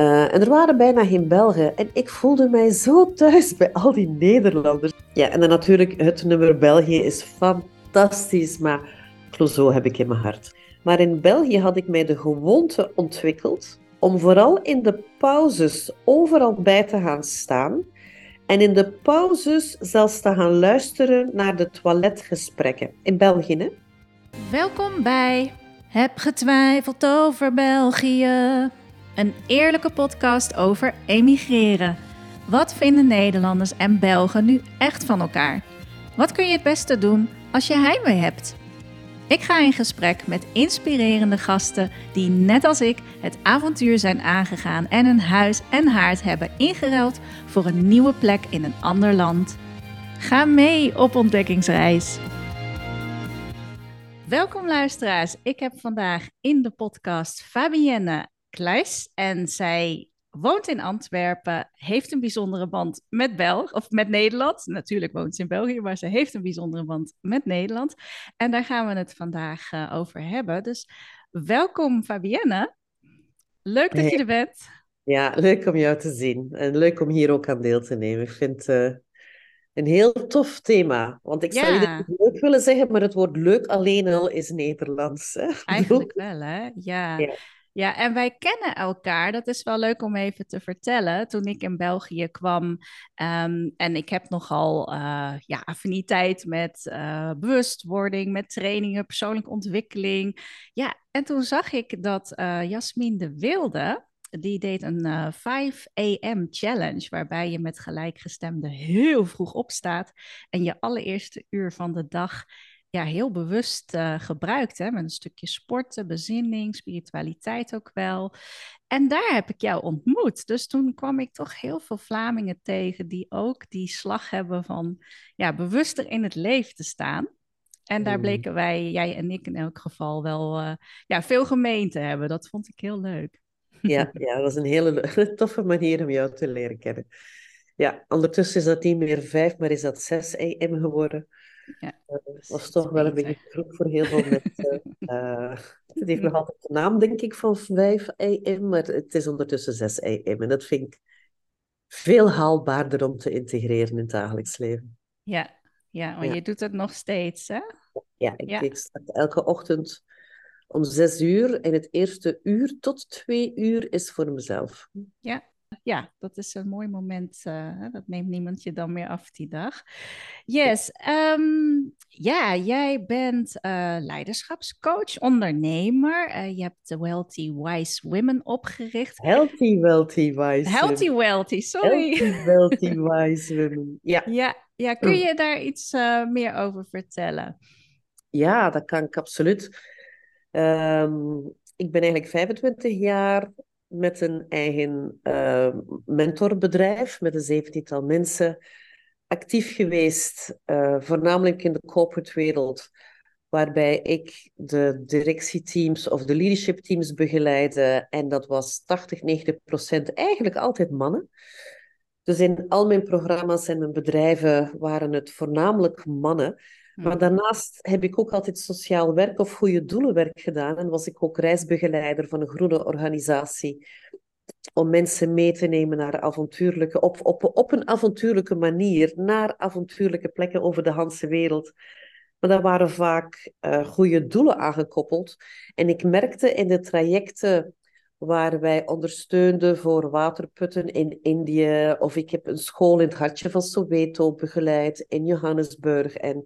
Uh, en er waren bijna geen Belgen. En ik voelde mij zo thuis bij al die Nederlanders. Ja, en dan natuurlijk, het nummer België is fantastisch, maar Clouseau heb ik in mijn hart. Maar in België had ik mij de gewoonte ontwikkeld om vooral in de pauzes overal bij te gaan staan en in de pauzes zelfs te gaan luisteren naar de toiletgesprekken. In België, hè? Welkom bij Heb getwijfeld over België. Een eerlijke podcast over emigreren. Wat vinden Nederlanders en Belgen nu echt van elkaar? Wat kun je het beste doen als je heimwee hebt? Ik ga in gesprek met inspirerende gasten die net als ik het avontuur zijn aangegaan en een huis en haard hebben ingeruild voor een nieuwe plek in een ander land. Ga mee op ontdekkingsreis. Welkom luisteraars. Ik heb vandaag in de podcast Fabienne Kluis en zij woont in Antwerpen, heeft een bijzondere band met België of met Nederland. Natuurlijk woont ze in België, maar ze heeft een bijzondere band met Nederland. En daar gaan we het vandaag uh, over hebben. Dus welkom Fabienne. Leuk dat je er bent. Ja, leuk om jou te zien. En leuk om hier ook aan deel te nemen. Ik vind het uh, een heel tof thema. Want ik zou ja. leuk willen zeggen, maar het woord leuk alleen al is Nederlands. Hè? Eigenlijk wel, hè? ja. ja. Ja, en wij kennen elkaar. Dat is wel leuk om even te vertellen. Toen ik in België kwam um, en ik heb nogal uh, ja, affiniteit met uh, bewustwording, met trainingen, persoonlijke ontwikkeling. Ja, en toen zag ik dat uh, Jasmin de Wilde, die deed een 5 a.m. challenge, waarbij je met gelijkgestemden heel vroeg opstaat en je allereerste uur van de dag ja, heel bewust uh, gebruikt. Hè? Met een stukje sporten, bezinning, spiritualiteit ook wel. En daar heb ik jou ontmoet. Dus toen kwam ik toch heel veel Vlamingen tegen die ook die slag hebben van ja, bewuster in het leven te staan. En daar mm. bleken wij, jij en ik in elk geval, wel uh, ja, veel gemeen te hebben. Dat vond ik heel leuk. Ja, ja, dat was een hele toffe manier om jou te leren kennen. Ja, ondertussen is dat niet meer vijf, maar is dat zes AM geworden. Ja, dat eh, was toch wel een beetje vroeg voor heel veel mensen. Uh, het heeft nog altijd de naam, denk ik, van 5 AM, maar het is ondertussen 6 AM. En dat vind ik veel haalbaarder om te integreren in het dagelijks leven. Ja, ja maar je doet het nog steeds, hè? Ja, ik, ja. ik start elke ochtend om 6 uur en het eerste uur tot 2 uur is voor mezelf. Ja, ja, dat is een mooi moment. Uh, dat neemt niemand je dan meer af die dag. Yes, um, ja, jij bent uh, leiderschapscoach, ondernemer. Uh, je hebt de Wealthy Wise Women opgericht. Healthy Wealthy Wise Healthy Wealthy, sorry. Healthy Wealthy Wise Women, ja. ja. Ja, kun je daar iets meer over vertellen? Ja, dat kan ik absoluut. Um, ik ben eigenlijk 25 jaar met een eigen uh, mentorbedrijf met een zeventiental mensen actief geweest, uh, voornamelijk in de corporate wereld, waarbij ik de directieteams of de leadership teams begeleide. En dat was 80, 90 procent eigenlijk altijd mannen. Dus in al mijn programma's en mijn bedrijven waren het voornamelijk mannen. Maar hmm. daarnaast heb ik ook altijd sociaal werk of goede doelenwerk gedaan. En was ik ook reisbegeleider van een groene organisatie. Om mensen mee te nemen naar avontuurlijke, op, op, op een avontuurlijke manier, naar avontuurlijke plekken over de hele wereld. Maar daar waren vaak uh, goede doelen aangekoppeld. En ik merkte in de trajecten waar wij ondersteunden voor waterputten in Indië, of ik heb een school in het hartje van Soweto begeleid in Johannesburg. En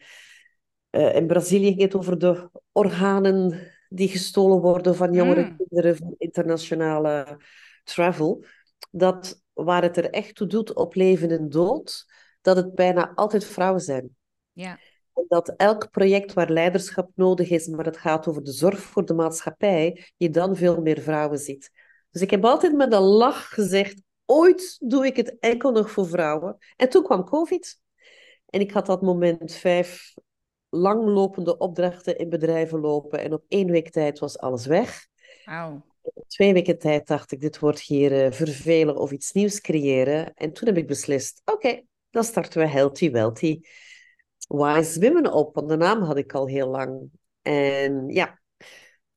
uh, in Brazilië ging het over de organen die gestolen worden van jongere mm. kinderen van internationale travel. Dat waar het er echt toe doet op leven en dood, dat het bijna altijd vrouwen zijn. Ja. En dat elk project waar leiderschap nodig is, maar het gaat over de zorg voor de maatschappij, je dan veel meer vrouwen ziet. Dus ik heb altijd met een lach gezegd, ooit doe ik het enkel nog voor vrouwen. En toen kwam COVID. En ik had dat moment vijf langlopende opdrachten in bedrijven lopen. En op één week tijd was alles weg. twee weken tijd dacht ik, dit wordt hier uh, vervelen of iets nieuws creëren. En toen heb ik beslist, oké, dan starten we Healthy Wealthy Wise Women op. Want de naam had ik al heel lang. En ja,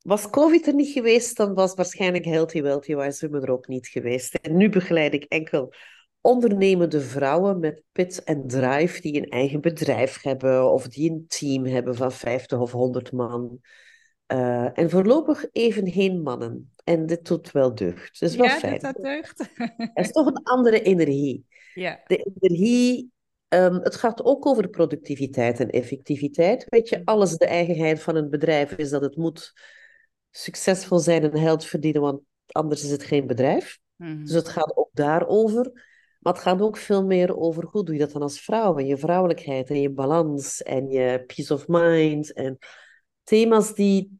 was COVID er niet geweest, dan was waarschijnlijk Healthy Wealthy Wise er ook niet geweest. En nu begeleid ik enkel ondernemende vrouwen met pit en drive die een eigen bedrijf hebben of die een team hebben van 50 of 100 man. Uh, en voorlopig even geen mannen. En dit doet wel deugd. Dat is wel ja, fijn. dat deugd. Het is toch een andere energie. Ja. De energie, um, het gaat ook over productiviteit en effectiviteit. Weet je, alles de eigenheid van een bedrijf is dat het moet succesvol zijn en geld verdienen, want anders is het geen bedrijf. Mhm. Dus het gaat ook daarover. Maar het gaat ook veel meer over hoe doe je dat dan als vrouw en je vrouwelijkheid en je balans en je peace of mind en thema's die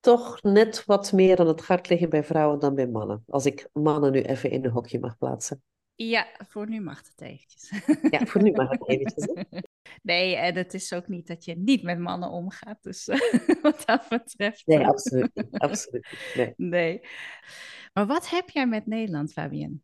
toch net wat meer aan het hart liggen bij vrouwen dan bij mannen. Als ik mannen nu even in een hokje mag plaatsen. Ja, voor nu mag het eventjes. Ja, voor nu mag het eventjes. Hè? Nee, en het is ook niet dat je niet met mannen omgaat. Dus wat dat betreft. Nee, absoluut niet. Absoluut niet. Nee. nee. Maar wat heb jij met Nederland, Fabienne?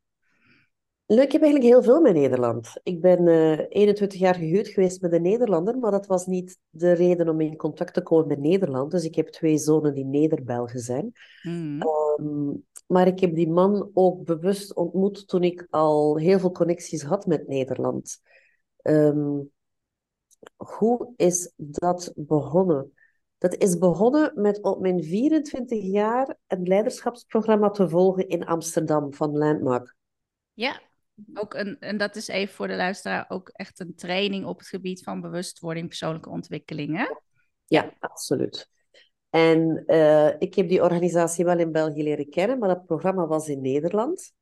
Leuk, ik heb eigenlijk heel veel met Nederland. Ik ben uh, 21 jaar gehuwd geweest met een Nederlander, maar dat was niet de reden om in contact te komen met Nederland. Dus ik heb twee zonen die Neder-Belgen zijn. Mm. Um, maar ik heb die man ook bewust ontmoet toen ik al heel veel connecties had met Nederland. Um, hoe is dat begonnen? Dat is begonnen met op mijn 24 jaar een leiderschapsprogramma te volgen in Amsterdam van Landmark. Ja, ook een, en dat is even voor de luisteraar ook echt een training op het gebied van bewustwording, persoonlijke ontwikkeling. Hè? Ja, absoluut. En uh, ik heb die organisatie wel in België leren kennen, maar dat programma was in Nederland.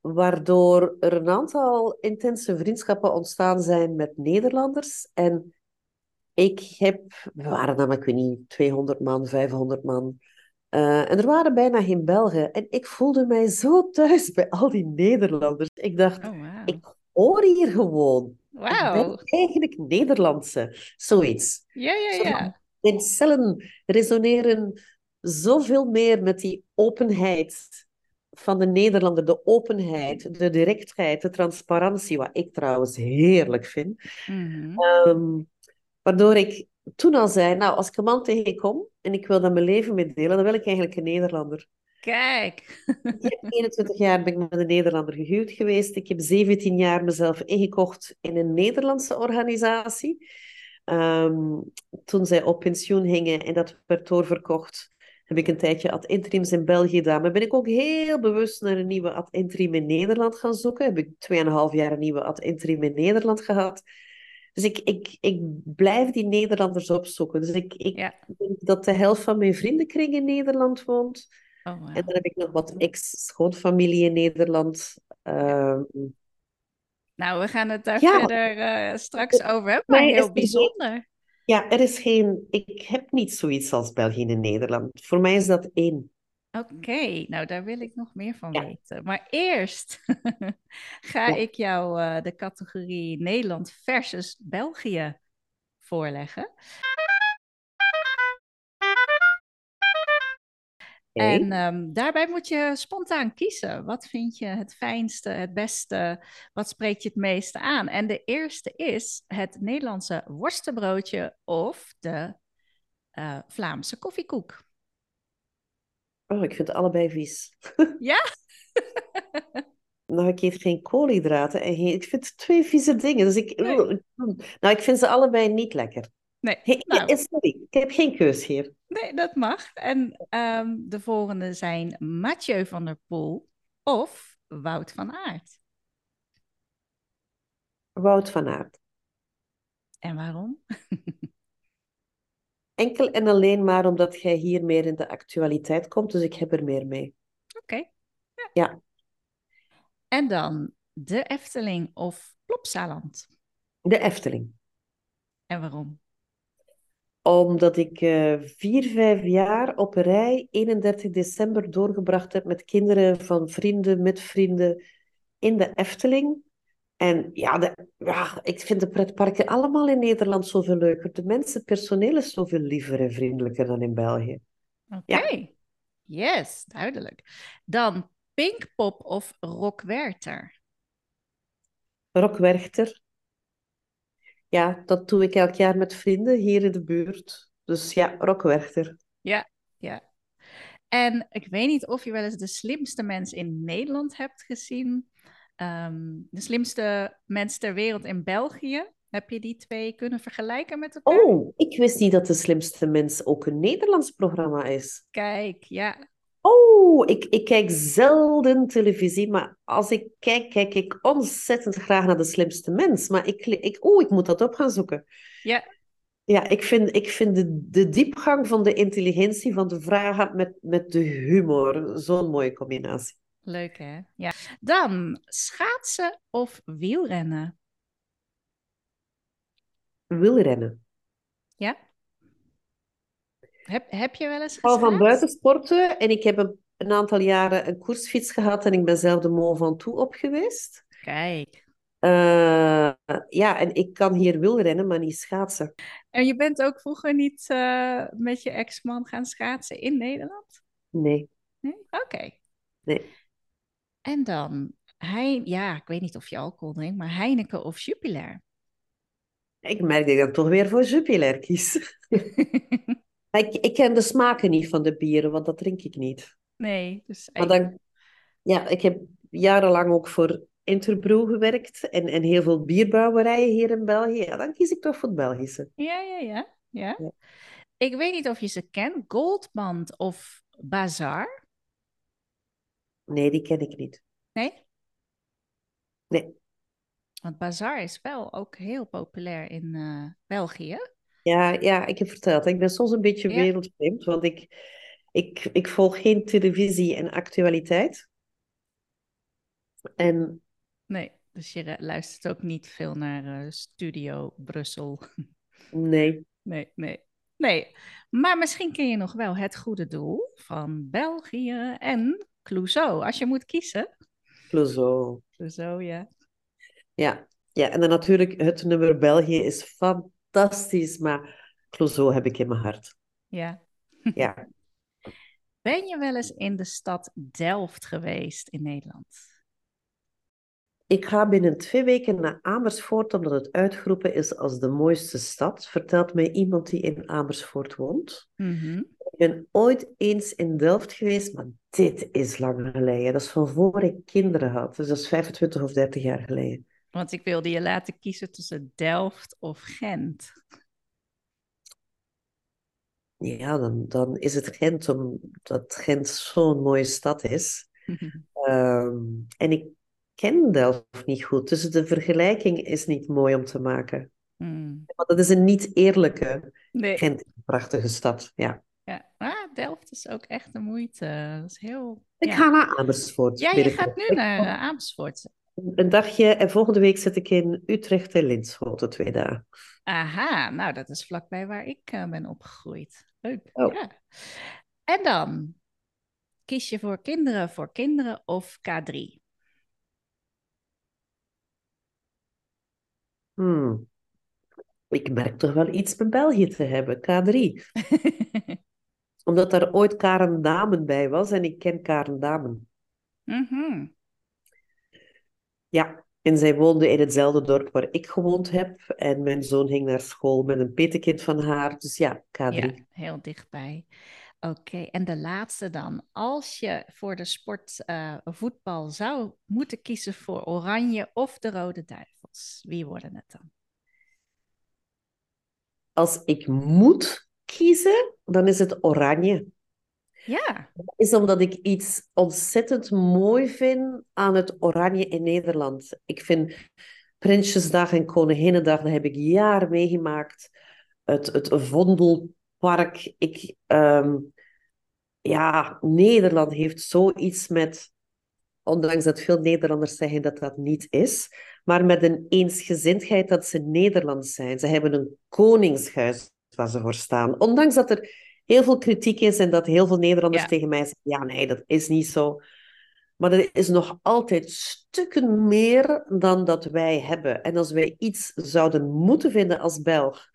Waardoor er een aantal intense vriendschappen ontstaan zijn met Nederlanders. En ik heb, we waren dan, ik niet, 200 man, 500 man. Uh, en er waren bijna geen Belgen. En ik voelde mij zo thuis bij al die Nederlanders. Ik dacht, Oh, ik hoor hier gewoon. Ik Wauw. ben eigenlijk Nederlandse. Zoiets. Ja, ja, ja. Mijn cellen resoneren zoveel meer met die openheid van de Nederlander. De openheid, de directheid, de transparantie, wat ik trouwens heerlijk vind. Mhm. Ehm, waardoor ik toen al zei, nou, als ik een man tegenkom en ik wil dat mijn leven mee delen, dan wil ik eigenlijk een Nederlander. Kijk. Ik heb 21 jaar ben ik met een Nederlander gehuwd geweest. Ik heb 17 jaar mezelf ingekocht in een Nederlandse organisatie. Ehm, toen zij op pensioen gingen en dat werd doorverkocht, heb ik een tijdje ad interims in België gedaan. Maar ben ik ook heel bewust naar een nieuwe ad interim in Nederland gaan zoeken. Heb ik 2,5 jaar een nieuwe ad interim in Nederland gehad. Dus ik, ik, ik blijf die Nederlanders opzoeken. Dus ik, ik Ja. denk dat de helft van mijn vriendenkring in Nederland woont. Oh, En dan heb ik nog wat ex-schoonfamilie in Nederland. Ehm, Nou, we gaan het daar Ja. verder eh, straks over hebben, maar heel er geen- bijzonder. ja, er is geen... Ik heb niet zoiets als België en Nederland. Voor mij is dat één. Oké, nou daar wil ik nog meer van Ja. weten. Maar eerst ga Ja. ik jou eh, de categorie Nederland versus België voorleggen. En ehm, daarbij moet je spontaan kiezen. Wat vind je het fijnste, het beste? Wat spreekt je het meeste aan? En de eerste is het Nederlandse worstenbroodje of de eh, Vlaamse koffiekoek. Oh, ik vind allebei vies. Ja? Nou, ik eet geen koolhydraten en geen... Ik vind twee vieze dingen. Dus ik... Nee. Nou, ik vind ze allebei niet lekker. Nee, Hey, nou. Sorry, ik heb geen keus hier. nee, dat mag. En ehm, de volgende zijn Mathieu van der Poel of Wout van Aert. Wout van Aert. En waarom? Enkel en alleen maar omdat jij hier meer in de actualiteit komt, dus ik heb er meer mee. Oké. Ja. En dan de Efteling of Plopsaland. De Efteling. En waarom? Omdat ik eh, vier, vijf jaar op rij 31 december doorgebracht heb met kinderen van vrienden, met vrienden in de Efteling. En ja, de, ja, ik vind de pretparken allemaal in Nederland zoveel leuker. De mensen, het personeel is zoveel liever en vriendelijker dan in België. Oké. Yes, duidelijk. Dan Pinkpop of Rockwerter. Rock Werchter. Ja, dat doe ik elk jaar met vrienden hier in de buurt. Dus ja, Rock Werchter. Ja, ja. En ik weet niet of je wel eens de slimste mens in Nederland hebt gezien. Ehm, de slimste mens ter wereld in België. Heb je die twee kunnen vergelijken met elkaar? Oh, ik wist niet dat de slimste mens ook een Nederlands programma is. Kijk, ja. Oh, ik, ik kijk zelden televisie, maar als ik kijk, kijk ik ontzettend graag naar de slimste mens. Maar ik, ik, oh, ik moet dat op gaan zoeken. Ja. Ja, ik vind, ik vind de, de diepgang van de intelligentie van de vragen met, met de humor zo'n mooie combinatie. Leuk hè? Ja. Dan schaatsen of wielrennen? Wielrennen. Ja? Heb, heb je wel eens Ik hou van buitensporten en ik heb een, een aantal jaren een koersfiets gehad en ik ben zelf de Mont Ventoux op geweest. Kijk. Eh, ja, en ik kan hier wielrennen, maar niet schaatsen. En je bent ook vroeger niet eh, met je ex-man gaan schaatsen in Nederland? Nee, Nee? Oké. nee. En dan, hij, ja, ik weet niet of je alcohol drinkt, maar Heineken of Jupiler? Ik merk dat ik dan toch weer voor Jupiler kies. Ik, ik ken de smaken niet van de bieren, want dat drink ik niet. nee, dus Maar dan, ja, ik heb jarenlang ook voor Interbrew gewerkt en, en heel veel bierbrouwerijen hier in België. Ja, dan kies ik toch voor het Belgische. ja, ja, ja, ja. Ja. Ik weet niet of je ze kent, Goldband of Bazaar? Nee, die ken ik niet. Nee? Nee. Want Bazaar is wel ook heel populair in eh, België. Ja, ja, ik heb verteld, ik ben soms een beetje Ja. wereldvreemd, want ik, ik, ik volg geen televisie en actualiteit. En Nee, dus je luistert ook niet veel naar eh, Studio Brussel. nee, Nee, nee, nee. Maar misschien ken je nog wel het goede doel van België en Clouseau. Als je moet kiezen. Clouseau. Clouseau, ja. Ja, ja, en dan natuurlijk het nummer België is fantastisch, maar Clouseau heb ik in mijn hart. Ja. Ja, Ben je wel eens in de stad Delft geweest in Nederland? Ik ga binnen twee weken naar Amersfoort, omdat het uitgeroepen is als de mooiste stad, vertelt mij iemand die in Amersfoort woont. Mhm. Ik ben ooit eens in Delft geweest, maar dit is lang geleden. Dat is van voor ik kinderen had, dus dat is 25 of 30 jaar geleden. Want ik wilde je laten kiezen tussen Delft of Gent. Ja, dan, dan is het Gent, omdat Gent zo'n mooie stad is. Ehm, en ik ken Delft niet goed, dus de vergelijking is niet mooi om te maken. Hmm. Want dat is een niet eerlijke Nee. Gent, een prachtige stad. Ja. Ja. Ah, Delft is ook echt de moeite. Dat is heel... Ik ja. ga naar Amersfoort. Ja, je gaat nu naar eh, Amersfoort. Een dagje en volgende week zit ik in Utrecht en Linschoten, twee dagen. Aha, nou dat is vlakbij waar ik eh, ben opgegroeid. Leuk. Oh. Ja. En dan kies je voor kinderen voor kinderen of K3? Hmm. Ik merk toch wel iets met België te hebben, K3. Omdat daar ooit Karen Damen bij was en ik ken Karen Damen. Mhm. Ja, en zij woonde in hetzelfde dorp waar ik gewoond heb. En mijn zoon ging naar school met een petekind van haar. Dus ja, K3. Ja, heel dichtbij. Oké, en de laatste dan. Als je voor de sport eh, voetbal zou moeten kiezen voor Oranje of de Rode Wie worden het dan? Als ik moet kiezen, dan is het oranje. Ja, is omdat ik iets ontzettend mooi vind aan het oranje in Nederland. Ik vind Prinsjesdag en Koninginnedag, dat heb ik jaren meegemaakt. Het, het Vondelpark. Ik, ehm, ja, Nederland heeft zoiets met, ondanks dat veel Nederlanders zeggen dat dat niet is, maar met een eensgezindheid dat ze Nederlands zijn. Ze hebben een koningshuis waar ze voor staan. Ondanks dat er heel veel kritiek is en dat heel veel Nederlanders Ja. tegen mij zeggen, ja, nee, dat is niet zo. Maar er is nog altijd stukken meer dan dat wij hebben. En als wij iets zouden moeten vinden als Belg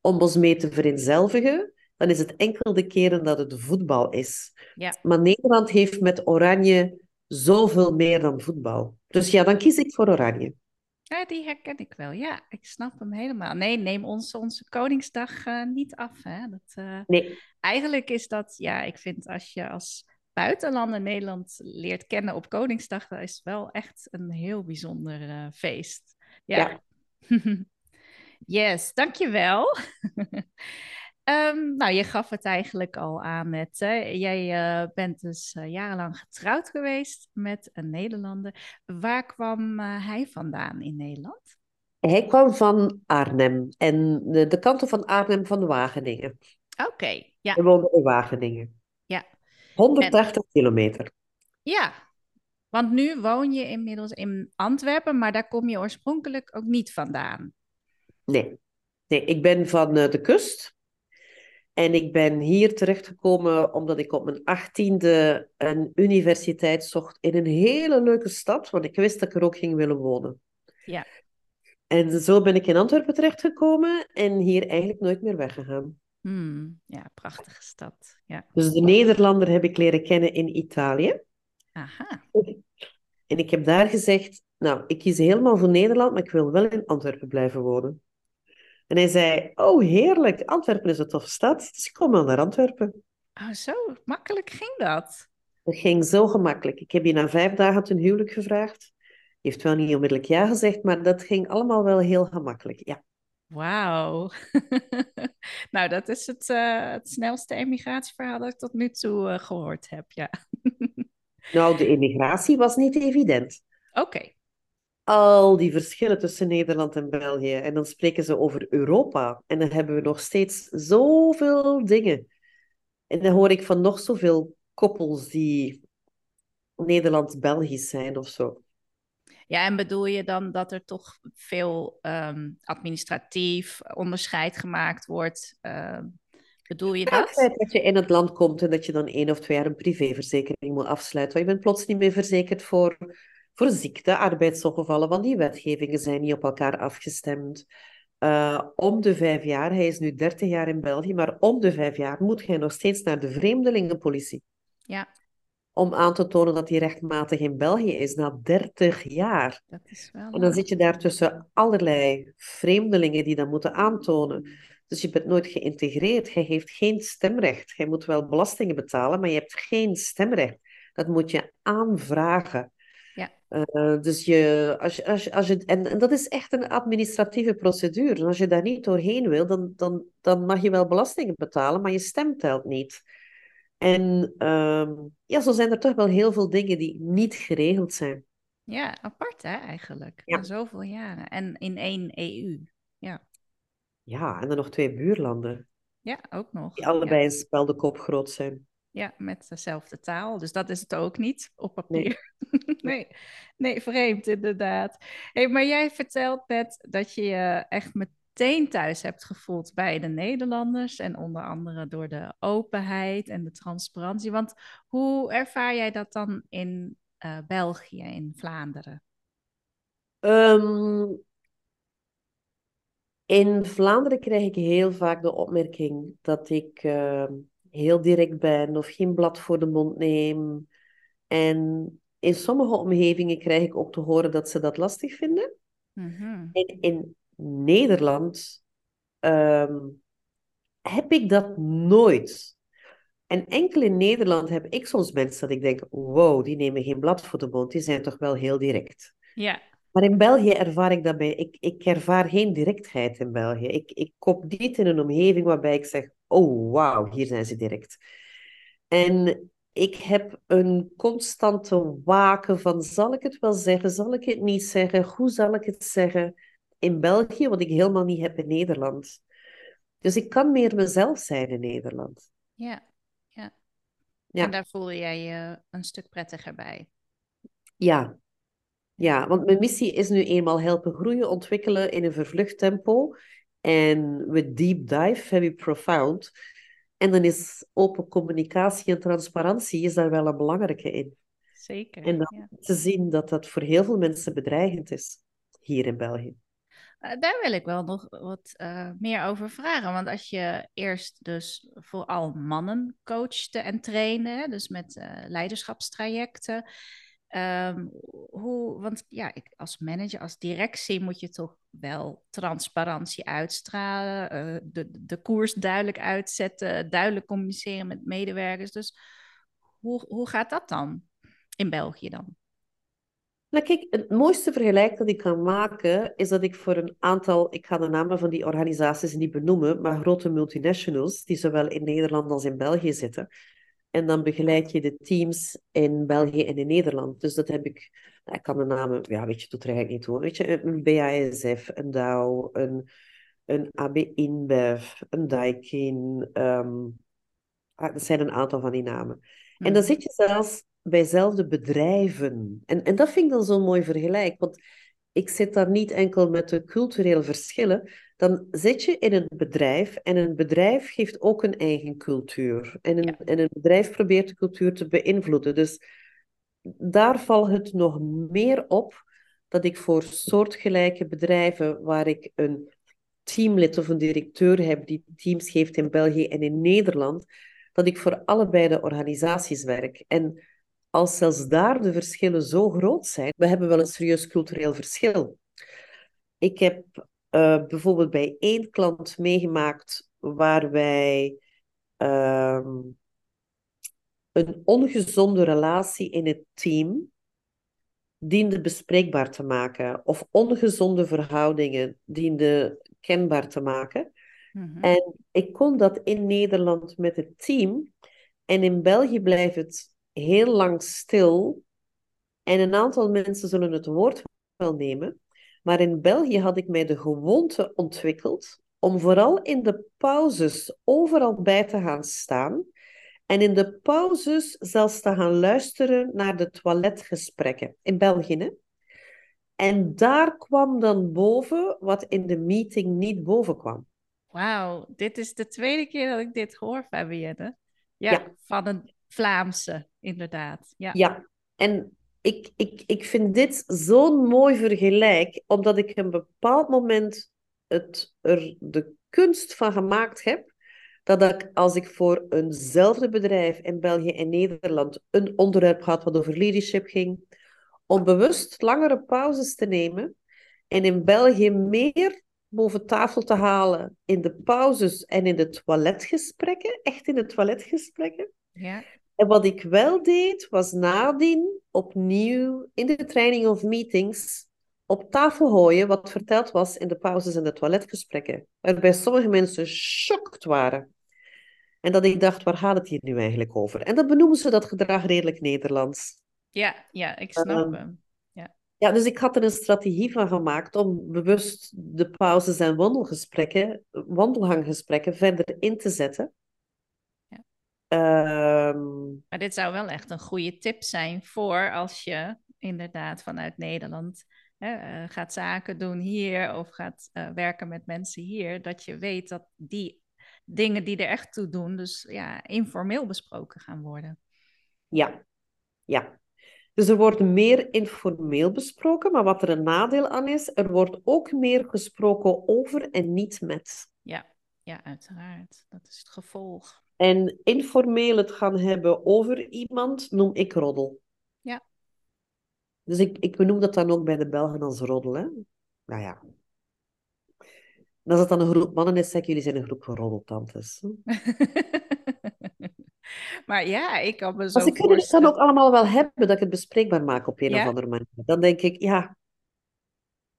om ons mee te vereenzelvigen, dan is het enkel de keren dat het voetbal is. Ja. Maar Nederland heeft met oranje zoveel meer dan voetbal. Dus ja, dan kies ik voor oranje. Ja, die herken ik wel. Ja, ik snap hem helemaal. Nee, neem ons, onze Koningsdag uh, niet af. Hè? Dat, uh, nee. Eigenlijk is dat, ja, ik vind als je als buitenlander Nederland leert kennen op Koningsdag, dat is wel echt een heel bijzonder uh, feest. Ja. ja. yes, dankjewel. um, nou, je gaf het eigenlijk al aan net. Hè? Jij uh, bent dus uh, jarenlang getrouwd geweest met een Nederlander. Waar kwam hij vandaan in Nederland? Hij kwam van Arnhem en de, de kanten van Arnhem van Wageningen. Oké, ja. Hij woonde in Wageningen. Ja. 180 kilometer. Ja, want nu woon je inmiddels in Antwerpen, maar daar kom je oorspronkelijk ook niet vandaan. Nee, nee ik ben van de kust. En ik ben hier terechtgekomen omdat ik op mijn achttiende een universiteit zocht in een hele leuke stad, want ik wist dat ik er ook ging willen wonen. Ja. En zo ben ik in Antwerpen terechtgekomen en hier eigenlijk nooit meer weggegaan. Hmm, ja, prachtige stad. Ja. Dus de Nederlander heb ik leren kennen in Italië. Aha. En ik heb daar gezegd, nou, ik kies helemaal voor Nederland, maar ik wil wel in Antwerpen blijven wonen. En hij zei, oh heerlijk, Antwerpen is een toffe stad, dus ik kom wel naar Antwerpen. Oh, zo makkelijk ging dat? Dat ging zo gemakkelijk. Ik heb je na vijf dagen ten huwelijk gevraagd. Je heeft wel niet onmiddellijk ja gezegd, maar dat ging allemaal wel heel gemakkelijk, ja. Wauw. nou, dat is het, uh, het snelste emigratieverhaal dat ik tot nu toe uh, gehoord heb, ja. nou, de emigratie was niet evident. Oké. Al die verschillen tussen Nederland en België. En dan spreken ze over Europa. En dan hebben we nog steeds zoveel dingen. En dan hoor ik van nog zoveel koppels die Nederlands-Belgisch zijn of zo. Ja, en bedoel je dan dat er toch veel um, administratief onderscheid gemaakt wordt? Uh, bedoel je dat? Ja, dat je in het land komt en dat je dan één of twee jaar een privéverzekering moet afsluiten. Want je bent plots niet meer verzekerd voor, voor ziekte, arbeidsongevallen, want die wetgevingen zijn niet op elkaar afgestemd. Uh, om de vijf jaar, hij is nu 30 jaar in België, maar om de vijf jaar moet hij nog steeds naar de vreemdelingenpolitie. Ja om aan te tonen dat hij rechtmatig in België is na 30 jaar. Dat is wel en dan zit je daar tussen allerlei vreemdelingen die dat moeten aantonen. Dus je bent nooit geïntegreerd. Hij heeft geen stemrecht. Hij moet wel belastingen betalen, maar je hebt geen stemrecht. Dat moet je aanvragen. Uh, dus je, als je, als je, als je, en, en dat is echt een administratieve procedure. Als je daar niet doorheen wil, dan, dan, dan mag je wel belastingen betalen, maar je stem telt niet. En ehm, ja, zo zijn er toch wel heel veel dingen die niet geregeld zijn. Ja, apart hè, eigenlijk. Ja. Na zoveel jaren. En in één EU. Ja. Ja, en dan nog twee buurlanden. Ja, ook nog. Die allebei een spel de kop groot zijn. Ja, met dezelfde taal. Dus dat is het ook niet op papier. Nee, nee, nee vreemd inderdaad. Hey, maar jij vertelt net dat je je echt met meteen thuis hebt gevoeld bij de Nederlanders. En onder andere door de openheid en de transparantie. Want hoe ervaar jij dat dan in uh, België, in Vlaanderen? Um, in Vlaanderen krijg ik heel vaak de opmerking dat ik uh, heel direct ben of geen blad voor de mond neem. En in sommige omgevingen krijg ik ook te horen dat ze dat lastig vinden. Mm -hmm. En in Nederland um, heb ik dat nooit. En enkel in Nederland heb ik soms mensen dat ik denk, wow, die nemen geen blad voor de mond, die zijn toch wel heel direct. Ja. Maar in België ervaar ik dat bij, ik, ik ervaar geen directheid in België. Ik, ik kom niet in een omgeving waarbij ik zeg, oh wauw, hier zijn ze direct. En ik heb een constante waken van, zal ik het wel zeggen, zal ik het niet zeggen, hoe zal ik het zeggen? in België, wat ik helemaal niet heb in Nederland. Dus ik kan meer mezelf zijn in Nederland. Ja, ja. ja. En daar voel jij je een stuk prettiger bij. Ja. Ja, want mijn missie is nu eenmaal helpen groeien, ontwikkelen in een vervlucht tempo. En we deep dive, heavy profound. En dan is open communicatie en transparantie is daar wel een belangrijke in. Zeker. En dan te zien dat dat voor heel veel mensen bedreigend is hier in België. Uh, daar wil ik wel nog wat uh, meer over vragen. Want als je eerst dus vooral mannen coachte en trainde, dus met uh, leiderschapstrajecten. Ehm, hoe, want ja, ik, als manager, als directie moet je toch wel transparantie uitstralen, uh, de, de koers duidelijk uitzetten, duidelijk communiceren met medewerkers. Dus hoe, hoe gaat dat dan in België dan? Nou, kijk, het mooiste vergelijk dat ik kan maken is dat ik voor een aantal, ik ga de namen van die organisaties niet benoemen, maar grote multinationals, die zowel in Nederland als in België zitten. En dan begeleid je de teams in België en in Nederland. Dus dat heb ik, nou, ik kan de namen, ja, weet je, doet er eigenlijk niet toe. Weet je, een BASF, een Dow, een, een AB InBev, een Daikin. Um, dat zijn een aantal van die namen. En dan mhm. zit je zelfs bij zelfde bedrijven. En, en dat vind ik dan zo'n mooi vergelijk, want ik zit daar niet enkel met de culturele verschillen. Dan zit je in een bedrijf en een bedrijf geeft ook een eigen cultuur. En een, en een bedrijf probeert de cultuur te beïnvloeden. Dus daar valt het nog meer op dat ik voor soortgelijke bedrijven waar ik een teamlid of een directeur heb die teams geeft in België en in Nederland, dat ik voor allebei de organisaties werk. En als zelfs daar de verschillen zo groot zijn, we hebben wel een serieus cultureel verschil. Ik heb uh, bijvoorbeeld bij één klant meegemaakt waar wij uh, een ongezonde relatie in het team diende bespreekbaar te maken, of ongezonde verhoudingen diende kenbaar te maken. Mm -hmm. En ik kon dat in Nederland met het team. En in België blijft het heel lang stil. En een aantal mensen zullen het woord wel nemen. Maar in België had ik mij de gewoonte ontwikkeld om vooral in de pauzes overal bij te gaan staan. En in de pauzes zelfs te gaan luisteren naar de toiletgesprekken. In België, hè? En daar kwam dan boven wat in de meeting niet boven kwam. Wauw, dit is de tweede keer dat ik dit hoor, Fabienne. Ja, ja. van een Vlaamse, inderdaad. Ja, ja. en ik, ik, ik vind dit zo'n mooi vergelijk, omdat ik een bepaald moment het, er de kunst van gemaakt heb, dat ik als ik voor eenzelfde bedrijf in België en Nederland een onderwerp had wat over leadership ging, om bewust langere pauzes te nemen en in België meer boven tafel te halen in de pauzes en in de toiletgesprekken, echt in de toiletgesprekken. Ja. En wat ik wel deed, was nadien opnieuw in de training of meetings op tafel gooien wat verteld was in de pauzes en de toiletgesprekken. Waarbij sommige mensen shocked waren. En dat ik dacht, waar gaat het hier nu eigenlijk over? En dan benoemen ze dat gedrag redelijk Nederlands. Ja, ja, ik snap um, hem. Ja. ja, dus ik had er een strategie van gemaakt om bewust de pauzes en wandelgesprekken, wandelhanggesprekken verder in te zetten. Ehm, maar dit zou wel echt een goede tip zijn voor als je inderdaad vanuit Nederland hè, eh, gaat zaken doen hier of gaat uh, werken met mensen hier, dat je weet dat die dingen die er echt toe doen, dus ja, informeel besproken gaan worden. Ja, ja. Dus er wordt meer informeel besproken, maar wat er een nadeel aan is, er wordt ook meer gesproken over en niet met. Ja, ja uiteraard. Dat is het gevolg. En informeel het gaan hebben over iemand noem ik roddel. Ja. Dus ik, ik benoem dat dan ook bij de Belgen als roddel. Hè? Nou ja. En als het dan een groep mannen is, zeg ik, jullie zijn een groep roddeltantes. maar ja, ik kan me zo Als ik het dan ook allemaal wel hebben, dat ik het bespreekbaar maak op een of andere manier. Dan denk ik, ja.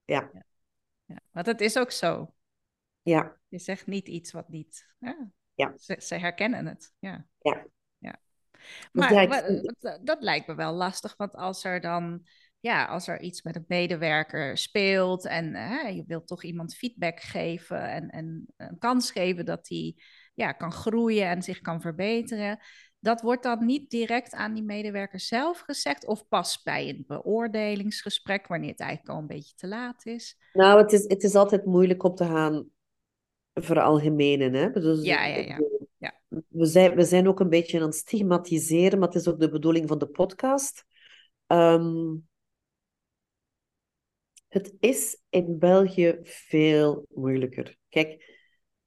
Ja. ja. ja. Want het is ook zo. Ja. Je zegt niet iets wat niet... Ja. Ja. Ze, ze herkennen het. Ja. Ja. ja. Maar, maar, dat lijkt me wel lastig, want als er dan ja, als er iets met een medewerker speelt en hè, je wilt toch iemand feedback geven en, en een kans geven dat hij ja, kan groeien en zich kan verbeteren. Dat wordt dan niet direct aan die medewerker zelf gezegd of pas bij een beoordelingsgesprek wanneer het eigenlijk al een beetje te laat is? Nou, het is, het is altijd moeilijk om te gaan veralgemenen. Hè? Dus, ja, ja, ja. ja. We, zijn, we zijn ook een beetje aan het stigmatiseren, maar het is ook de bedoeling van de podcast. Um, het is in België veel moeilijker. Kijk,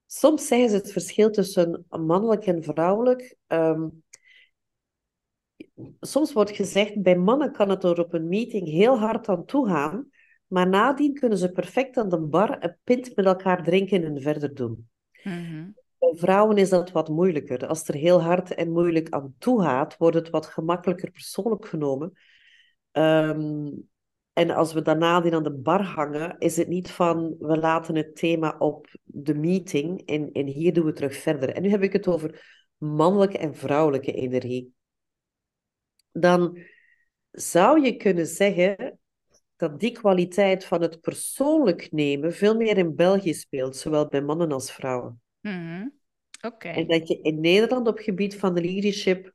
soms zeggen ze het verschil tussen mannelijk en vrouwelijk. Um, soms wordt gezegd, bij mannen kan het er op een meeting heel hard aan toe gaan, maar nadien kunnen ze perfect aan de bar een pint met elkaar drinken en verder doen. Bij vrouwen is dat wat moeilijker. Als er heel hard en moeilijk aan toe gaat, wordt het wat gemakkelijker persoonlijk genomen. Ehm, en als we daarna aan de bar hangen, is het niet van we laten het thema op de meeting en, en hier doen we terug verder. En nu heb ik het over mannelijke en vrouwelijke energie. Dan zou je kunnen zeggen dat die kwaliteit van het persoonlijk nemen veel meer in België speelt, zowel bij mannen als vrouwen. Oké. En dat je in Nederland op gebied van de leadership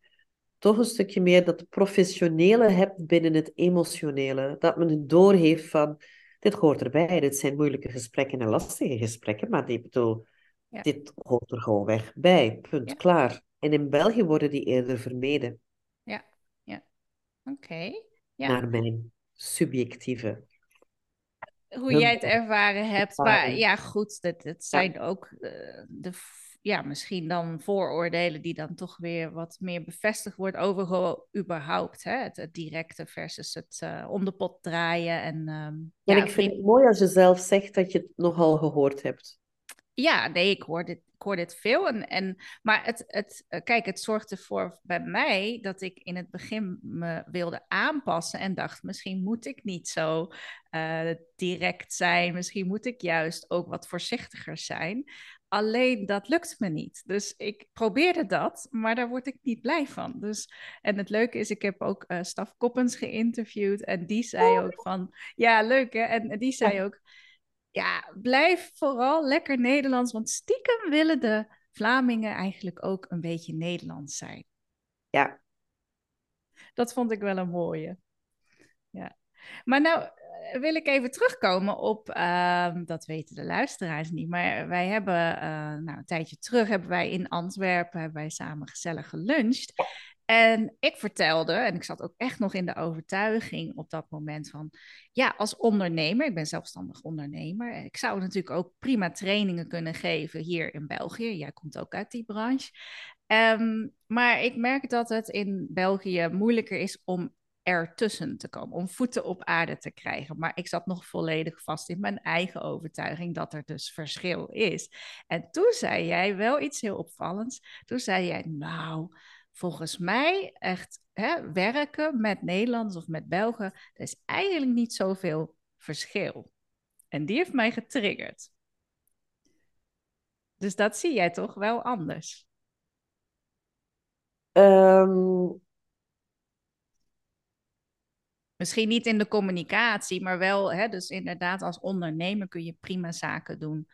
toch een stukje meer dat professionele hebt binnen het emotionele. Dat men het doorheeft van, dit hoort erbij, dit zijn moeilijke gesprekken en lastige gesprekken, maar die bedoel, Ja. dit hoort er gewoon weg bij, punt, Ja. klaar. En in België worden die eerder vermeden, Oké. Ja. naar mijn subjectieve. Hoe jij het ervaren hebt. Maar ja, goed, dat, dat zijn ook eh, de, ja, misschien dan vooroordelen die dan toch weer wat meer bevestigd wordt over überhaupt hè, het, het directe versus het eh, om de pot draaien. En, En ja, ik vind het mooi als je zelf zegt dat je het nogal gehoord hebt. Ja, nee, ik hoor dit, ik hoor dit veel. En, en, maar het, het, eh, kijk, het zorgde voor bij mij dat ik in het begin me wilde aanpassen en dacht, misschien moet ik niet zo eh, direct zijn. Misschien moet ik juist ook wat voorzichtiger zijn. Alleen dat lukt me niet. Dus ik probeerde dat, maar daar word ik niet blij van. Dus, en het leuke is, ik heb ook eh Staf Koppens geïnterviewd en die zei ook van, ja, leuk hè. En die zei ook, ja, blijf vooral lekker Nederlands, want stiekem willen de Vlamingen eigenlijk ook een beetje Nederlands zijn. Ja, Dat vond ik wel een mooie. Ja. Maar nou eh, wil ik even terugkomen op, ehm, dat weten de luisteraars niet, maar wij hebben, eh, nou een tijdje terug hebben wij in Antwerpen, hebben wij samen gezellig geluncht. En ik vertelde, en ik zat ook echt nog in de overtuiging op dat moment van, ja, als ondernemer, ik ben zelfstandig ondernemer, ik zou natuurlijk ook prima trainingen kunnen geven hier in België. Jij komt ook uit die branche. Ehm, maar ik merk dat het in België moeilijker is om ertussen te komen, om voeten op aarde te krijgen. Maar ik zat nog volledig vast in mijn eigen overtuiging dat er dus verschil is. En toen zei jij wel iets heel opvallends. Toen zei jij, nou, volgens mij echt hè, werken met Nederlanders of met Belgen, er is eigenlijk niet zoveel verschil. En die heeft mij getriggerd. Dus dat zie jij toch wel anders. Ehm, Misschien niet in de communicatie, maar wel, hè, dus inderdaad als ondernemer kun je prima zaken doen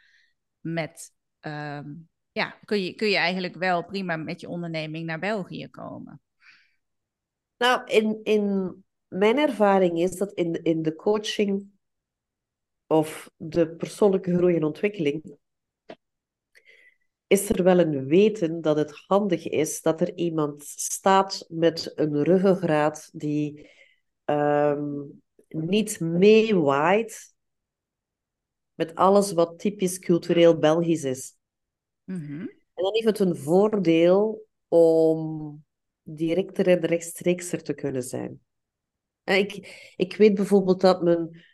met, ehm, ja, kun je, kun je eigenlijk wel prima met je onderneming naar België komen. nou, in, in mijn ervaring is dat in, in de coaching of de persoonlijke groei en ontwikkeling is er wel een weten dat het handig is dat er iemand staat met een ruggengraat die ehm, niet meewaait met alles wat typisch cultureel Belgisch is. Mhm. En dan heeft het een voordeel om directer en rechtstreekser te kunnen zijn. En ik, ik weet bijvoorbeeld dat men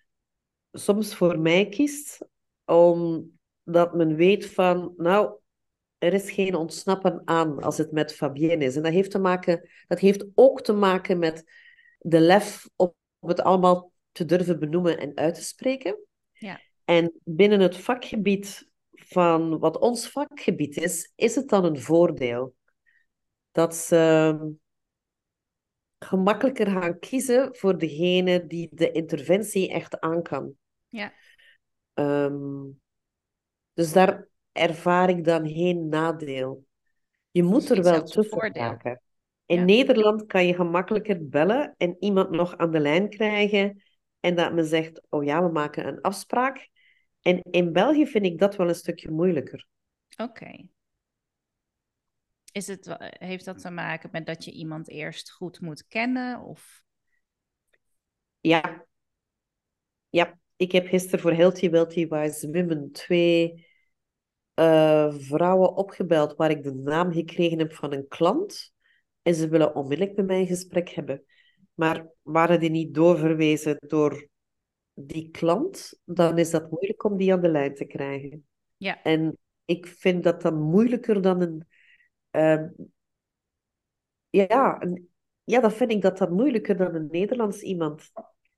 soms voor mij kiest, omdat men weet van, nou, er is geen ontsnappen aan als het met Fabienne is. En dat heeft, te maken, dat heeft ook te maken met de lef om het allemaal te durven benoemen en uit te spreken. Ja. En binnen het vakgebied van wat ons vakgebied is, is het dan een voordeel dat ze gemakkelijker gaan kiezen voor degene die de interventie echt aan kan. Ja. Ehm, dus daar ervaar ik dan geen nadeel. Je moet Misschien er wel tussen raken. In Ja. Nederland kan je gemakkelijker bellen en iemand nog aan de lijn krijgen en dat men zegt, oh ja, we maken een afspraak. En in België vind ik dat wel een stukje moeilijker. Oké. Is het, heeft dat te maken met dat je iemand eerst goed moet kennen? Of... Ja. Ja, ik heb gisteren voor Healthy Wealthy Wise Women twee eh, vrouwen opgebeld waar ik de naam gekregen heb van een klant. en ze willen onmiddellijk met mij een gesprek hebben. Maar waren die niet doorverwezen door die klant, dan is dat moeilijk om die aan de lijn te krijgen. Ja. En ik vind dat dan moeilijker dan een. ehm, ja, een, ja, dat vind ik dat dan moeilijker dan een Nederlands iemand.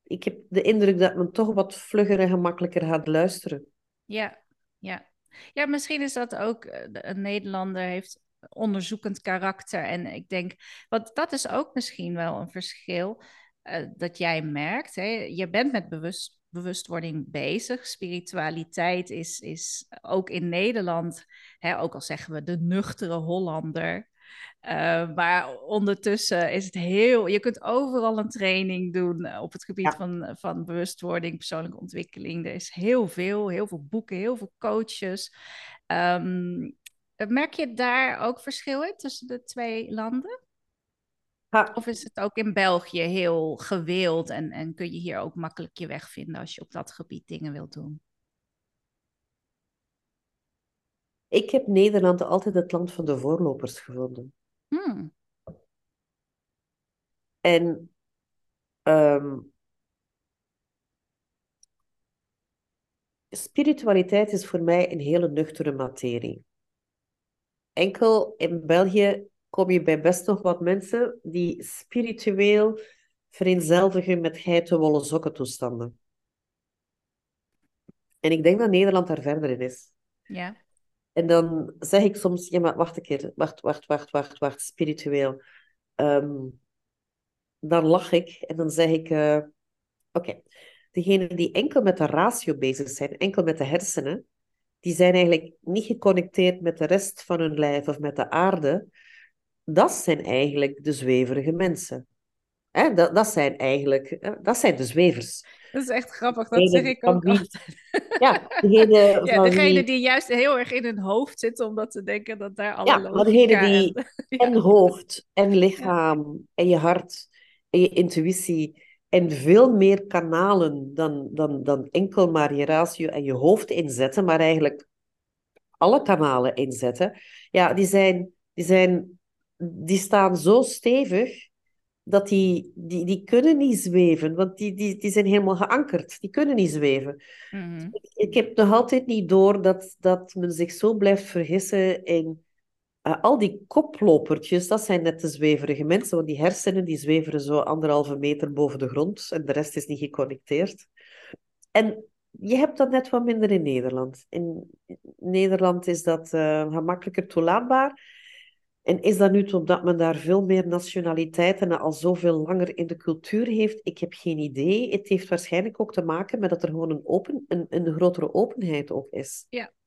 Ik heb de indruk dat men toch wat vlugger en gemakkelijker gaat luisteren. Ja, ja. Ja, misschien is dat ook, eh, een Nederlander heeft onderzoekend karakter. En ik denk, want dat is ook misschien wel een verschil eh, dat jij merkt. Hè? Je bent met bewust, bewustwording bezig. Spiritualiteit is, is ook in Nederland, hè, ook al zeggen we de nuchtere Hollander. Uh, maar ondertussen is het heel. Je kunt overal een training doen eh, op het gebied Ja. van, van bewustwording, persoonlijke ontwikkeling. Er is heel veel, heel veel boeken, heel veel coaches. Ehm, merk je daar ook verschil in tussen de twee landen? Ha, Of is het ook in België heel gewild en, en kun je hier ook makkelijk je weg vinden als je op dat gebied dingen wilt doen? ik heb Nederland altijd het land van de voorlopers gevonden. Hmm. En ehm, spiritualiteit is voor mij een hele nuchtere materie. Enkel in België kom je bij best nog wat mensen die spiritueel vereenzelvigen met geitenwolle sokken toestanden. En ik denk dat Nederland daar verder in is. Ja. En dan zeg ik soms, ja, maar wacht een keer, wacht, wacht, wacht, wacht, wacht, spiritueel. Ehm, dan lach ik en dan zeg ik, eh, oké, degenen die enkel met de ratio bezig zijn, enkel met de hersenen, die zijn eigenlijk niet geconnecteerd met de rest van hun lijf of met de aarde. Dat zijn eigenlijk de zweverige mensen. Hè, dat, dat zijn eigenlijk, dat zijn de zwevers. Dat is echt grappig, dat Degene zeg ik ook wie-. Ja, degene Ja, degene wie- die juist heel erg in hun hoofd zitten, omdat ze denken dat daar alle Ja, maar degene die- en... En hoofd, en lichaam, en je hart, en je intuïtie. En veel meer kanalen dan, dan, dan enkel maar je ratio en je hoofd inzetten, maar eigenlijk alle kanalen inzetten. Ja, die, zijn, die, zijn, die staan zo stevig dat die, die, die kunnen niet zweven, want die, die, die zijn helemaal geankerd. Die kunnen niet zweven. Mhm. Ik heb nog altijd niet door dat, dat men zich zo blijft vergissen in eh, al die koplopertjes. Dat zijn net de zweverige mensen, want die hersenen die zweveren zo anderhalve meter boven de grond en de rest is niet geconnecteerd. En je hebt dat net wat minder in Nederland. In Nederland is dat eh, gemakkelijker toelaatbaar. En is dat nu omdat men daar veel meer nationaliteiten al zoveel langer in de cultuur heeft? Ik heb geen idee. Het heeft waarschijnlijk ook te maken met dat er gewoon een, open, een, een grotere openheid ook is.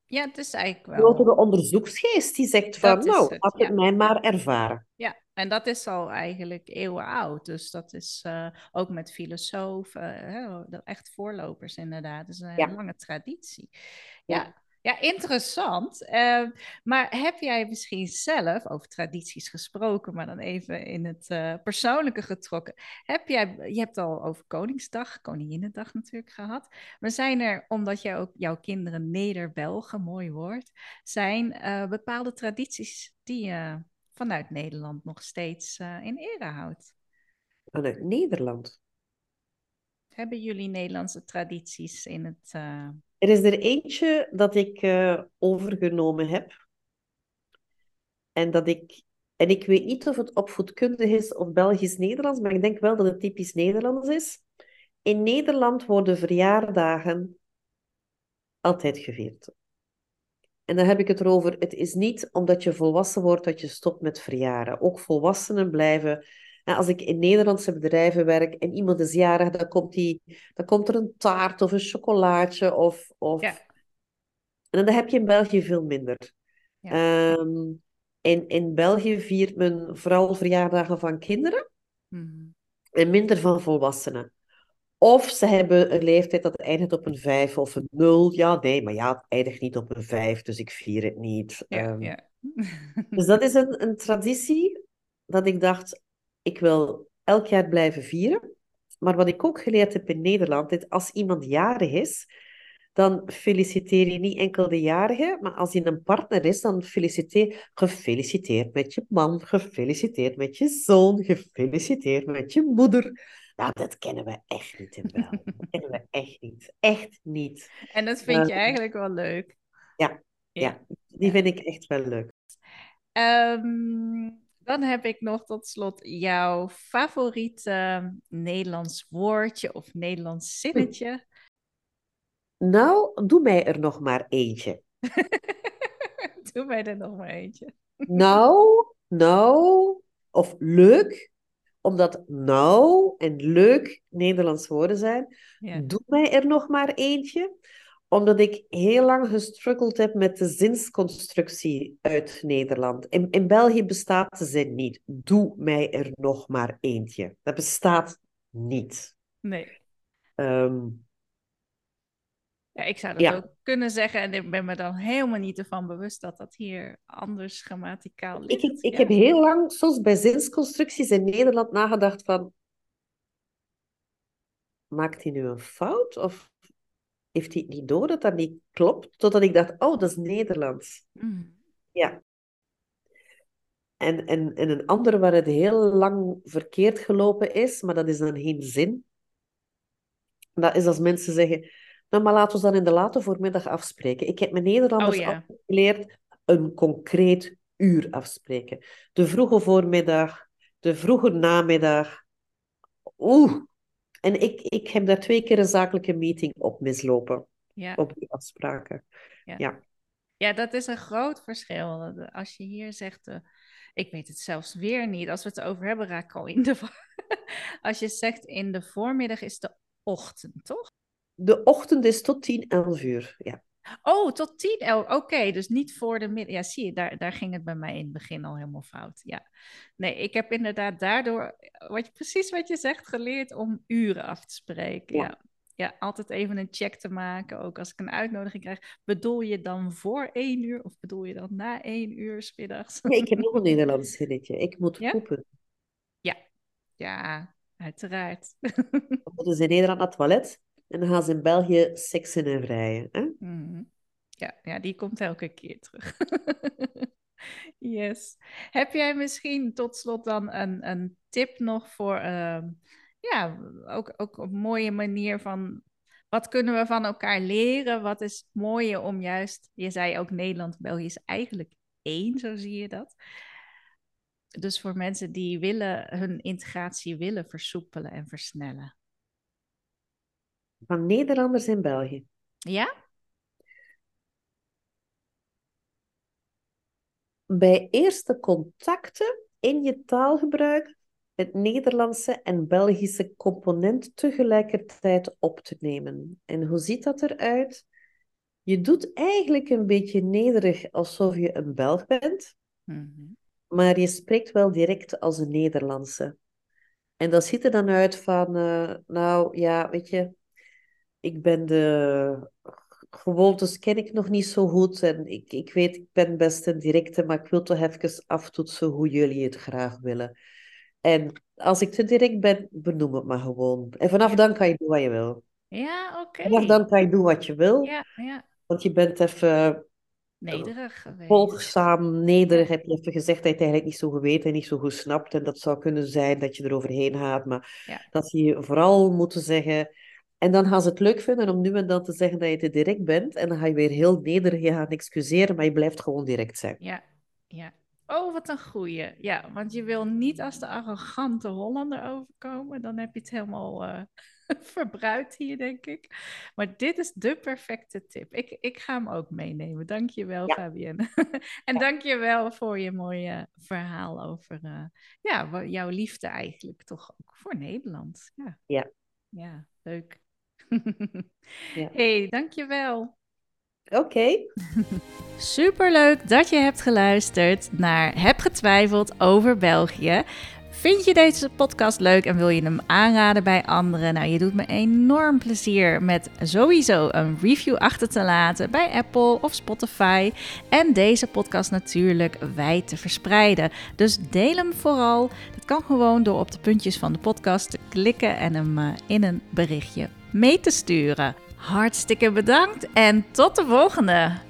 Ja, het is eigenlijk Een grotere wel... onderzoeksgeest die zegt van, Dat nou, het, laat het ja. mij maar ervaren. Ja, en dat is al eigenlijk eeuwen oud. Dus dat is eh, ook met filosofen, de echt voorlopers inderdaad. Het is een Ja. lange traditie. Ja. Ja, interessant. Eh, maar heb jij misschien zelf, over tradities gesproken, maar dan even in het eh, persoonlijke getrokken. Heb jij, je hebt al over Koningsdag, Koninginnedag natuurlijk gehad. Maar zijn er, omdat jij ook jouw kinderen Neder-Belgen, mooi woord, zijn eh, bepaalde tradities die je vanuit Nederland nog steeds eh, in ere houdt? Vanuit Nederland. Hebben jullie Nederlandse tradities in het... Er is er eentje dat ik eh, overgenomen heb. En dat ik... En ik weet niet of het opvoedkundig is of Belgisch-Nederlands, maar ik denk wel dat het typisch Nederlands is. In Nederland worden verjaardagen altijd gevierd. En dan heb ik het erover, het is niet omdat je volwassen wordt dat je stopt met verjaren. Ook volwassenen blijven. En als ik in Nederlandse bedrijven werk en iemand is jarig, dan komt, die, dan komt er een taart of een chocolaatje. Of, of... Ja. En dat heb je in België veel minder. Ja. Ehm, in, in België viert men vooral verjaardagen van kinderen mhm. en minder van volwassenen. Of ze hebben een leeftijd dat eindigt op een 5 of een 0. Ja, nee, maar ja, het eindigt niet op een 5, dus ik vier het niet. Ja, Ehm, ja. Dus dat is een, een traditie dat ik dacht, ik wil elk jaar blijven vieren. Maar wat ik ook geleerd heb in Nederland, is als iemand jarig is, dan feliciteer je niet enkel de jarige, maar als hij een partner is, dan feliciteer gefeliciteerd met je man, gefeliciteerd met je zoon, gefeliciteerd met je moeder. Nou, dat kennen we echt niet in België. Dat kennen we echt niet. Echt niet. En dat vind je eigenlijk wel leuk? Ja, ja. die vind ik echt wel leuk. Ehm, dan heb ik nog tot slot jouw favoriete Nederlands woordje of Nederlands zinnetje. Nou, doe mij er nog maar eentje. doe mij er nog maar eentje. nou, nou, of leuk, omdat nou en leuk Nederlands woorden zijn. Doe mij er nog maar eentje, omdat ik heel lang gestruggeld heb met de zinsconstructie uit Nederland. In, in België bestaat de zin niet. Doe mij er nog maar eentje. Dat bestaat niet. Nee. Ehm, ja, ik zou dat ook kunnen zeggen en ik ben me dan helemaal niet ervan bewust dat dat hier anders grammaticaal ligt. Ik, ik, heb heel lang, soms bij zinsconstructies in Nederland, nagedacht van... Maakt hij nu een fout? Of heeft hij het niet door dat dat niet klopt? Totdat ik dacht, oh, dat is Nederlands. Mm. Ja. En, en, en een andere waar het heel lang verkeerd gelopen is, maar dat is dan geen zin. Dat is als mensen zeggen nou, maar laten we dan in de late voormiddag afspreken. Ik heb mijn Nederlanders oh, geleerd een concreet uur afspreken. De vroege voormiddag, de vroege namiddag. Oeh. En ik, ik heb daar twee keer een zakelijke meeting op mislopen. Ja. Op die afspraken. Ja. ja. ja. dat is een groot verschil. Als je hier zegt, uh, ik weet het zelfs weer niet. Als we het over hebben, raak ik al in de... Als je zegt in de voormiddag is de ochtend, toch? De ochtend is tot 10, 11 uur. Ja. Oh, tot 10, 11. Oké, dus niet voor de middag. Ja, zie je, daar, daar ging het bij mij in het begin al helemaal fout. Ja. Nee, ik heb inderdaad daardoor, wat je, precies wat je zegt, geleerd om uren af te spreken. Ja. ja. altijd even een check te maken. Ook als ik een uitnodiging krijg. Bedoel je dan voor 1 uur of bedoel je dan na 1 uur s middags? Nee, ik heb nog een Nederlands zinnetje. Ik moet ja? poepen. Ja, ja, uiteraard. moeten ze in Nederland naar het toilet? En dan gaan ze in België seksen en vrijen. Hè? Mhm. Ja, ja, die komt elke keer terug. yes. Heb jij misschien tot slot dan een, een tip nog voor, uh, ja, ook, ook een mooie manier van, wat kunnen we van elkaar leren? Wat is mooie om juist, je zei ook Nederland, België is eigenlijk één, zo zie je dat. Dus voor mensen die willen, hun integratie willen versoepelen en versnellen. Van Nederlanders in België. Ja? Bij eerste contacten in je taalgebruik het Nederlandse en Belgische component tegelijkertijd op te nemen. En hoe ziet dat eruit? Je doet eigenlijk een beetje nederig alsof je een Belg bent, mhm. maar je spreekt wel direct als een Nederlandse. En dat ziet er dan uit van, uh, nou ja, weet je, ik ben de gewoontes ken ik nog niet zo goed. En ik, ik weet, ik ben best een directe, maar ik wil toch even aftoetsen hoe jullie het graag willen. En als ik te direct ben, benoem het maar gewoon. En vanaf dan kan je doen wat je wil. Ja, oké. Vanaf dan kan je doen wat je wil. Ja, ja. Want je bent even... Nederig geweest. Volgzaam, nederig, heb je even gezegd dat je het eigenlijk niet zo geweten en niet zo goed snapt. En dat zou kunnen zijn dat je eroverheen gaat. Maar ja. dat je vooral moeten zeggen en dan gaan ze het leuk vinden om nu en dan te zeggen dat je te direct bent. En dan ga je weer heel nederig gaan excuseren, maar je blijft gewoon direct zijn. Ja, ja. Oh, wat een goeie. Ja, want je wil niet als de arrogante Hollander overkomen. Dan heb je het helemaal uh, verbruikt hier, denk ik. Maar dit is de perfecte tip. Ik, ik ga hem ook meenemen. Dank je wel, ja. Fabienne. en ja. dank je wel voor je mooie verhaal over uh, ja, jouw liefde eigenlijk toch ook voor Nederland. Ja, ja. ja leuk ja. hey, dankjewel. Oké. Okay. Superleuk dat je hebt geluisterd naar Heb getwijfeld over België. Vind je deze podcast leuk en wil je hem aanraden bij anderen? Nou, je doet me enorm plezier met sowieso een review achter te laten bij Apple of Spotify. En deze podcast natuurlijk wijd te verspreiden. Dus deel hem vooral. Dat kan gewoon door op de puntjes van de podcast te klikken en hem eh, in een berichtje mee te sturen. Hartstikke bedankt en tot de volgende!